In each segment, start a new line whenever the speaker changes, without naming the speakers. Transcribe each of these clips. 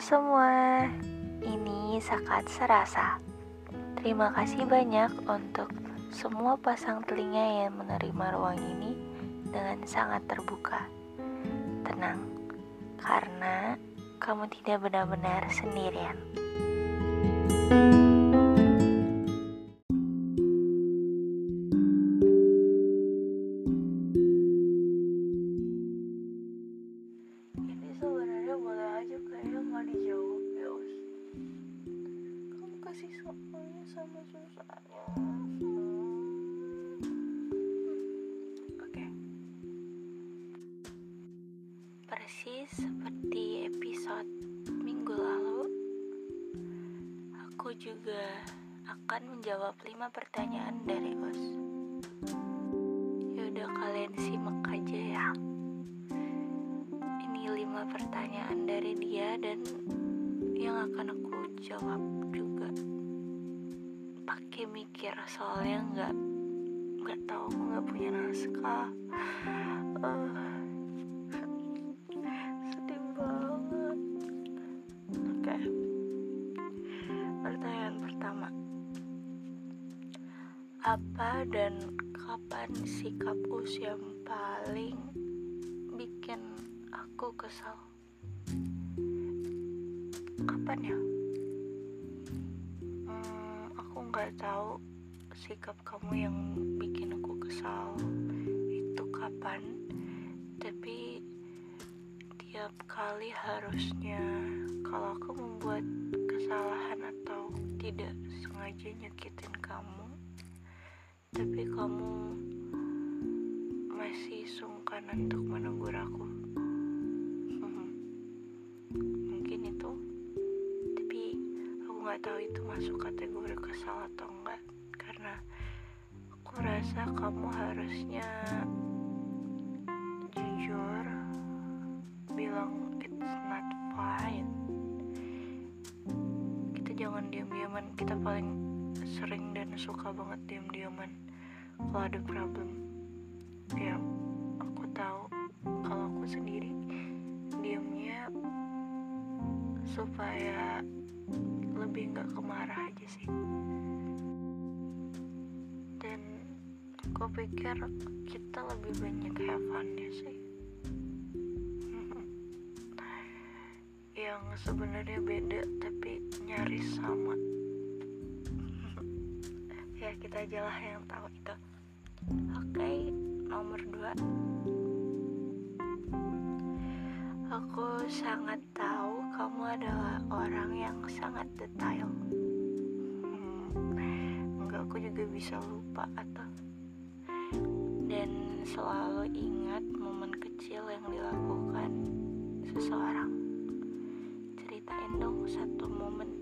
Semua, ini Sakat Serasa. Terima kasih banyak untuk semua pasang telinga yang menerima ruang ini dengan sangat terbuka. Tenang, karena kamu tidak benar-benar sendirian. Ini juga akan menjawab lima pertanyaan dari Us. Yaudah kalian simak aja ya. Ini lima pertanyaan dari dia dan yang akan aku jawab juga pakai mikir soalnya nggak nggak tahu nggak punya naskah Eh, apa dan kapan sikap us yang paling bikin aku kesal? Kapan ya? Hmm, aku nggak tahu sikap kamu yang bikin aku kesal itu kapan tapi tiap kali harusnya kalau aku membuat kesalahan atau tidak sengaja nyakitin kamu tapi kamu masih sungkan untuk menegur aku. Mungkin itu. Tapi aku nggak tahu itu masuk kategori kesal atau enggak karena aku rasa kamu harusnya jujur bilang it's not fine. Kita jangan diam-diaman. Kita paling sering dan suka banget diam-diaman kalau ada problem ya aku tahu. Kalau aku sendiri diamnya supaya lebih nggak kemarah aja sih. Dan aku pikir kita lebih banyak have fun-nya sih. Yang sebenarnya beda tapi nyaris sama. Ya kita aja lah yang tahu itu oke nomor dua Aku sangat tahu kamu adalah orang yang sangat detail. Hmm, enggak, aku juga bisa lupa atau dan selalu ingat momen kecil yang dilakukan seseorang. Ceritain dong satu momen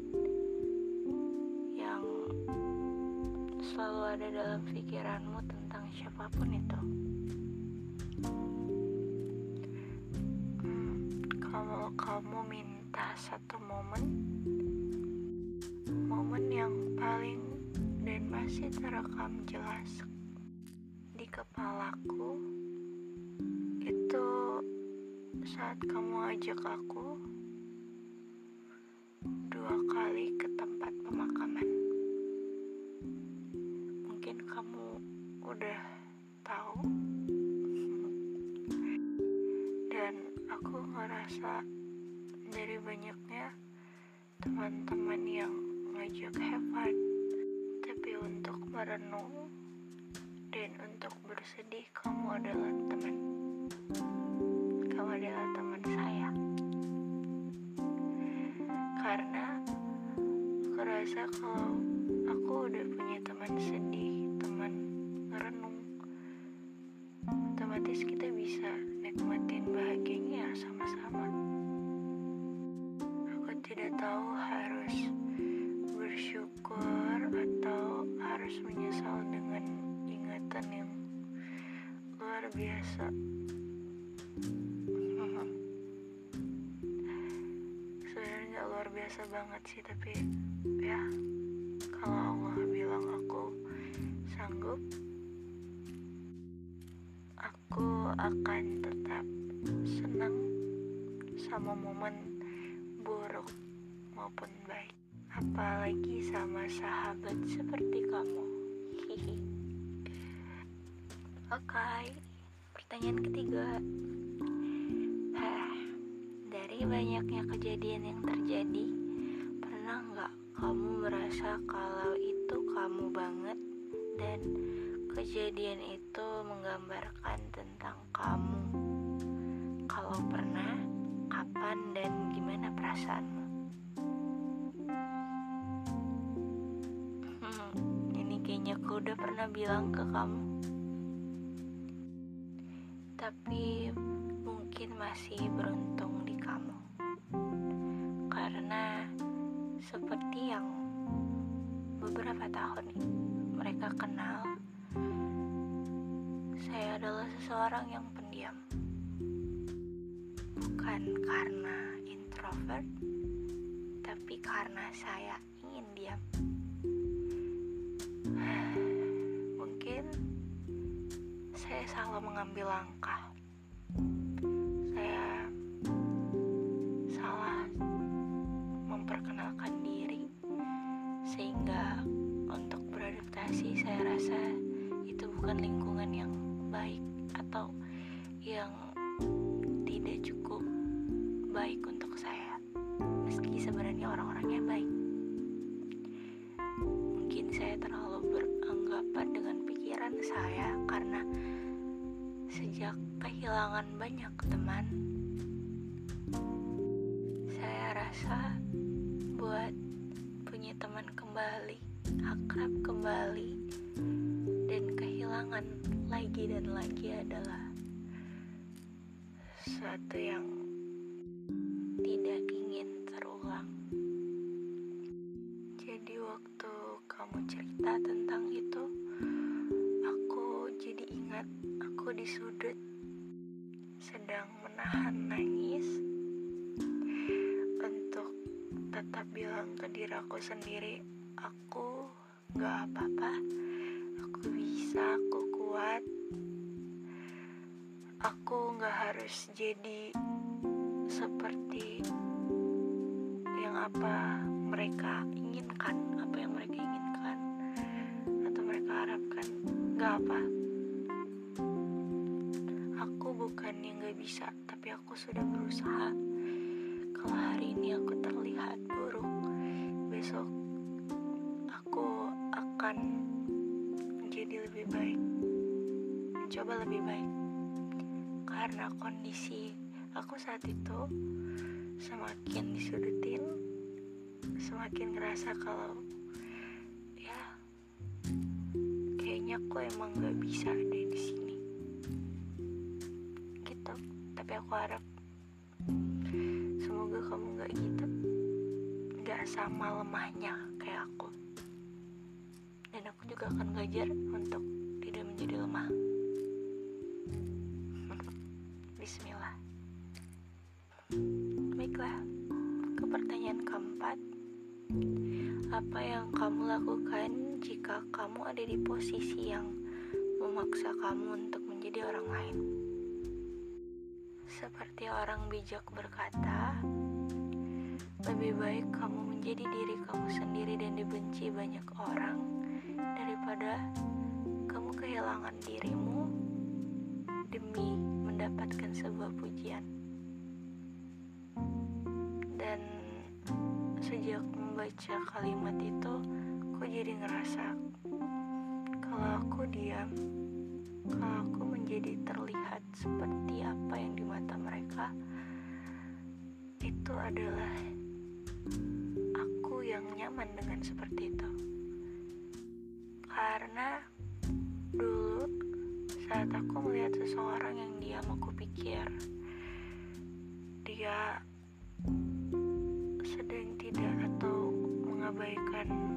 selalu ada dalam pikiranmu tentang siapa pun itu. kalau kamu minta satu momen momen yang paling dan masih terekam jelas di kepalaku itu saat kamu ajak aku teman-teman yang ngajak have fun tapi untuk merenung dan untuk bersedih kamu adalah teman. Kamu adalah teman saya. Karena aku rasa kalau biasa. Sebenarnya luar biasa banget sih, tapi ya kalau Allah bilang aku sanggup, aku akan tetap senang sama momen buruk maupun baik. Apalagi sama sahabat seperti kamu. Oke, pertanyaan ketiga. Dari banyaknya kejadian yang terjadi, pernah nggak kamu merasa kalau itu kamu banget dan kejadian itu menggambarkan tentang kamu? Kalau pernah, kapan dan gimana perasaanmu? Hmm, ini kayaknya aku udah pernah bilang ke kamu. Tapi mungkin masih beruntung di kamu. Karena seperti yang beberapa tahun mereka kenal, saya adalah seseorang yang pendiam. Bukan karena introvert, tapi karena saya ingin diam. Mungkin saya salah mengambil langkah. Saya salah memperkenalkan diri sehingga untuk beradaptasi saya rasa itu bukan lingkungan yang baik atau yang tidak cukup baik untuk saya meski sebenarnya orang-orangnya baik mungkin saya terlalu beranggapan dengan pikiran saya karena sejak kehilangan banyak teman saya rasa buat punya teman kembali akrab kembali dan kehilangan lagi dan lagi adalah sesuatu yang tidak ingin terulang. Jadi waktu kamu cerita tentang itu, aku di sudut sedang menahan nangis untuk tetap bilang ke diri aku sendiri, aku gak apa-apa, aku bisa, aku kuat, aku gak harus jadi seperti yang apa mereka inginkan, apa yang mereka inginkan, atau mereka harapkan, gak apa. Bisa, tapi aku sudah berusaha. Kalau hari ini aku terlihat buruk, besok aku akan menjadi lebih baik, mencoba lebih baik. Karena kondisi aku saat itu semakin disudutin, semakin ngerasa kalau ya kayaknya aku emang gak bisa ada di sini. Tapi aku harap semoga kamu gak gitu, gak sama lemahnya kayak aku. Dan aku juga akan belajar untuk tidak menjadi lemah. Bismillah. Baiklah, ke pertanyaan keempat. Apa yang kamu lakukan jika kamu ada di posisi yang memaksa kamu untuk menjadi orang lain? Seperti orang bijak berkata, lebih baik kamu menjadi diri kamu sendiri dan dibenci banyak orang daripada kamu kehilangan dirimu demi mendapatkan sebuah pujian. Dan sejak membaca kalimat itu, aku jadi ngerasa kalau aku diam, kalau aku menjadi terlihat seperti apa yang di mata mereka, itu adalah aku yang nyaman dengan seperti itu. Karena dulu saat aku melihat seseorang yang diam, aku pikir dia sedang tidak atau mengabaikan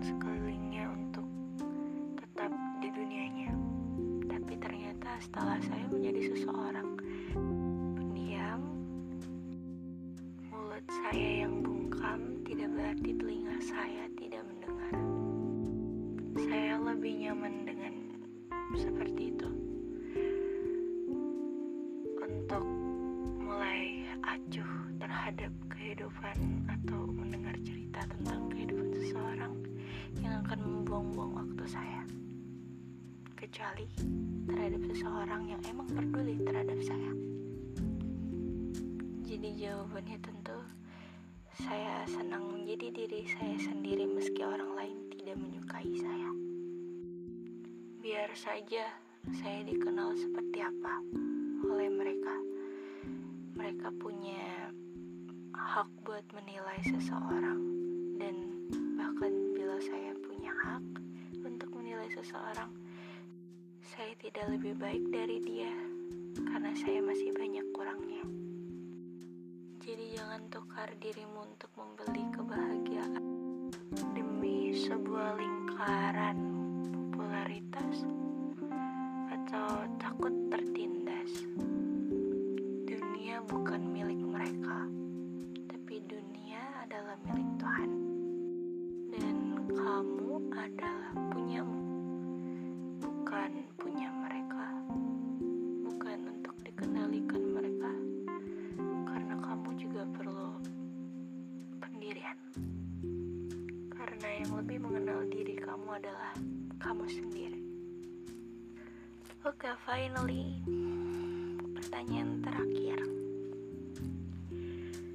setelah saya menjadi seseorang pendiam, mulut saya yang bungkam tidak berarti telinga saya tidak mendengar. Saya lebih nyaman dengan seperti itu. Untuk mulai acuh terhadap kehidupan atau mendengar cerita tentang kehidupan seseorang yang akan membuang-buang waktu saya. Kecuali terhadap seseorang yang emang peduli terhadap saya. Jadi jawabannya tentu saya senang menjadi diri saya sendiri meski orang lain tidak menyukai saya. Biar saja saya dikenal seperti apa oleh mereka. Mereka punya hak buat menilai seseorang dan bahkan bila saya punya hak untuk menilai seseorang, saya tidak lebih baik dari dia karena saya masih banyak kurangnya. Jadi jangan tukar dirimu untuk membeli kebahagiaan demi sebuah lingkaran popularitas atau takut tertindas. Dunia bukan milik mereka, tapi dunia adalah milik adalah kamu sendiri. Oke, finally, pertanyaan terakhir.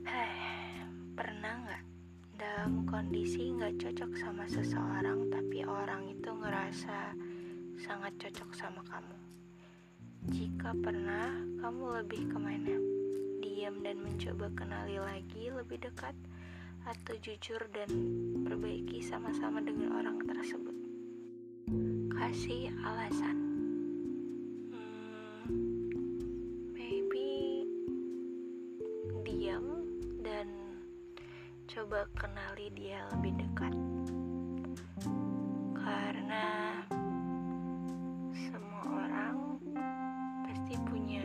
Hei, pernah nggak dalam kondisi nggak cocok sama seseorang, tapi orang itu ngerasa sangat cocok sama kamu? Jika pernah, kamu lebih ke mana? Diam dan mencoba kenali lagi lebih dekat, atau jujur dan perbaiki sama-sama dengan orang tersebut? Kasih alasan. coba kenali dia lebih dekat karena semua orang pasti punya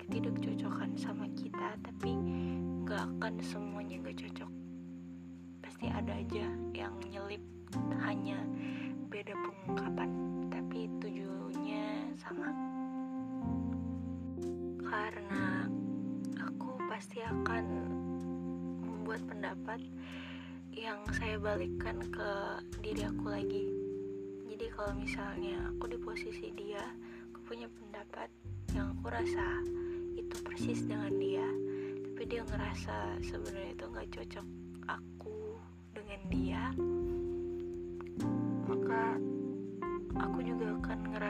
ketidakcocokan sama kita tapi gak akan semuanya gak cocok pasti ada aja yang nyelip hanya beda pengungkapan tapi tujuannya sama. Karena aku pasti akan membuat pendapat yang saya balikkan ke diri aku lagi. Jadi kalau misalnya aku di posisi dia aku punya pendapat yang aku rasa itu persis dengan dia tapi dia ngerasa sebenarnya itu nggak cocok aku dengan dia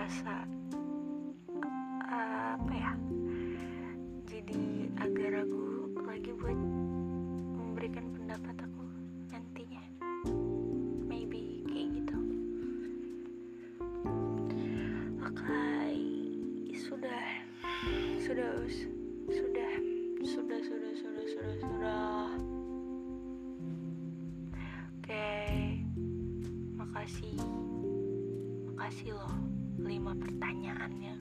akan ngerasa apa ya jadi agak ragu lagi buat memberikan pendapat aku nantinya maybe kayak gitu oke okay. sudah sudah sudah sudah sudah sudah sudah sudah oke okay. makasih makasih loh semua pertanyaannya.